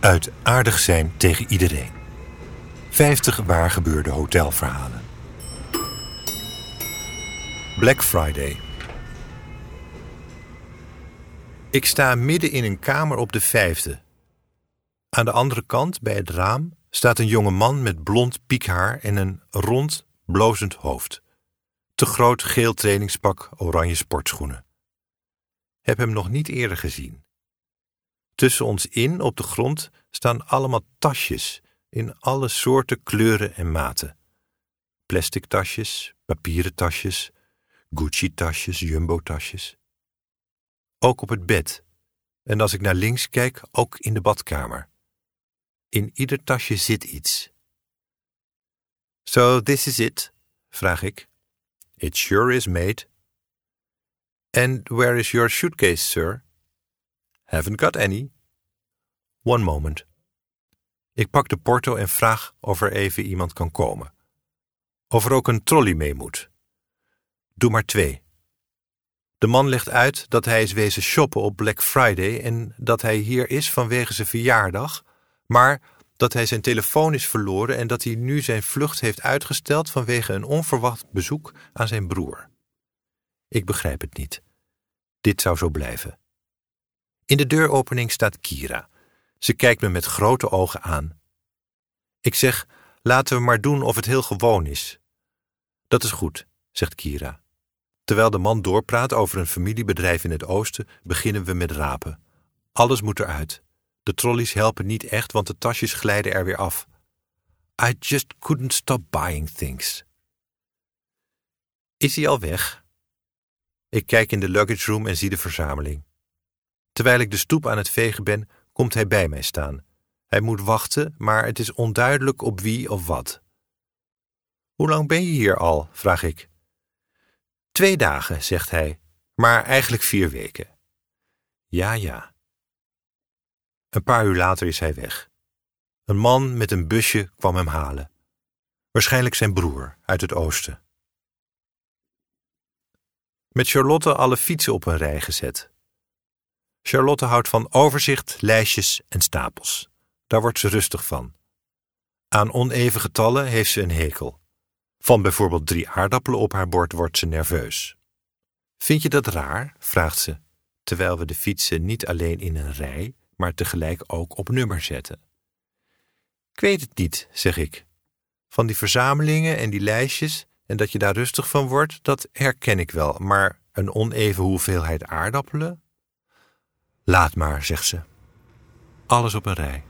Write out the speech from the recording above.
Uit aardig zijn tegen iedereen. 50 waar gebeurde hotelverhalen. Black Friday. Ik sta midden in een kamer op de vijfde. Aan de andere kant, bij het raam, staat een jonge man met blond piekhaar en een rond, blozend hoofd. Te groot geel trainingspak, oranje sportschoenen. Heb hem nog niet eerder gezien. Tussen ons in, op de grond, staan allemaal tasjes in alle soorten, kleuren en maten. Plastic tasjes, papieren tasjes, Gucci-tasjes, Jumbo-tasjes. Ook op het bed. En als ik naar links kijk, ook in de badkamer. In ieder tasje zit iets. So this is it? vraag ik. It sure is, mate. And where is your suitcase, sir? Haven't got any. One moment. Ik pak de porto en vraag of er even iemand kan komen. Of er ook een trolley mee moet. Doe maar twee. De man legt uit dat hij is wezen shoppen op Black Friday en dat hij hier is vanwege zijn verjaardag, maar dat hij zijn telefoon is verloren en dat hij nu zijn vlucht heeft uitgesteld vanwege een onverwacht bezoek aan zijn broer. Ik begrijp het niet. Dit zou zo blijven. In de deuropening staat Kira. Ze kijkt me met grote ogen aan. Ik zeg: laten we maar doen of het heel gewoon is. Dat is goed, zegt Kira. Terwijl de man doorpraat over een familiebedrijf in het oosten, beginnen we met rapen. Alles moet eruit. De trolleys helpen niet echt, want de tasjes glijden er weer af. I just couldn't stop buying things. Is hij al weg? Ik kijk in de luggage room en zie de verzameling. Terwijl ik de stoep aan het vegen ben, komt hij bij mij staan. Hij moet wachten, maar het is onduidelijk op wie of wat. Hoe lang ben je hier al? vraag ik. Twee dagen, zegt hij, maar eigenlijk vier weken. Ja, ja. Een paar uur later is hij weg. Een man met een busje kwam hem halen. Waarschijnlijk zijn broer uit het oosten. Met Charlotte alle fietsen op een rij gezet. Charlotte houdt van overzicht, lijstjes en stapels. Daar wordt ze rustig van. Aan oneven getallen heeft ze een hekel. Van bijvoorbeeld drie aardappelen op haar bord wordt ze nerveus. Vind je dat raar? vraagt ze, terwijl we de fietsen niet alleen in een rij, maar tegelijk ook op nummer zetten. Ik weet het niet, zeg ik. Van die verzamelingen en die lijstjes en dat je daar rustig van wordt, dat herken ik wel, maar een oneven hoeveelheid aardappelen? Laat maar, zegt ze. Alles op een rij.